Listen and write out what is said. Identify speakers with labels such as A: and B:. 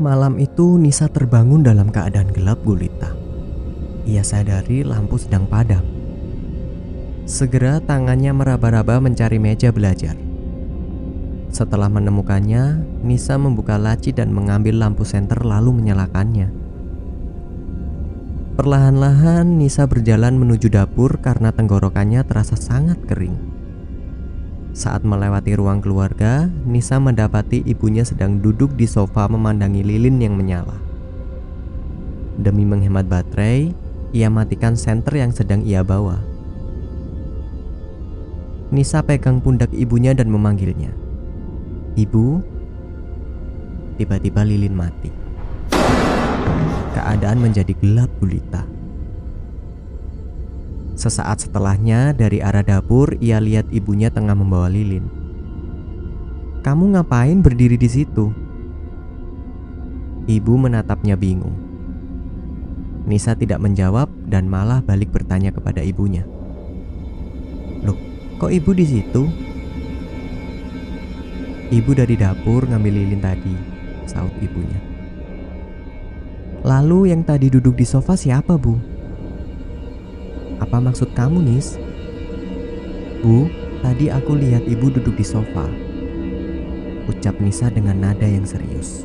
A: Malam itu Nisa terbangun dalam keadaan gelap gulita. Ia sadari lampu sedang padam. Segera tangannya meraba-raba mencari meja belajar. Setelah menemukannya, Nisa membuka laci dan mengambil lampu senter lalu menyalakannya. Perlahan-lahan Nisa berjalan menuju dapur karena tenggorokannya terasa sangat kering. Saat melewati ruang keluarga, Nisa mendapati ibunya sedang duduk di sofa memandangi lilin yang menyala. Demi menghemat baterai, ia matikan senter yang sedang ia bawa. Nisa pegang pundak ibunya dan memanggilnya. Ibu, tiba-tiba lilin mati. Keadaan menjadi gelap gulita. Sesaat setelahnya, dari arah dapur, ia lihat ibunya tengah membawa lilin. "Kamu ngapain berdiri di situ?" Ibu menatapnya bingung. Nisa tidak menjawab dan malah balik bertanya kepada ibunya. "Loh, kok ibu di situ?" "Ibu dari dapur ngambil lilin tadi," saut ibunya. "Lalu yang tadi duduk di sofa siapa, Bu?" Apa maksud kamu, Nis? Bu, tadi aku lihat ibu duduk di sofa. Ucap Nisa dengan nada yang serius.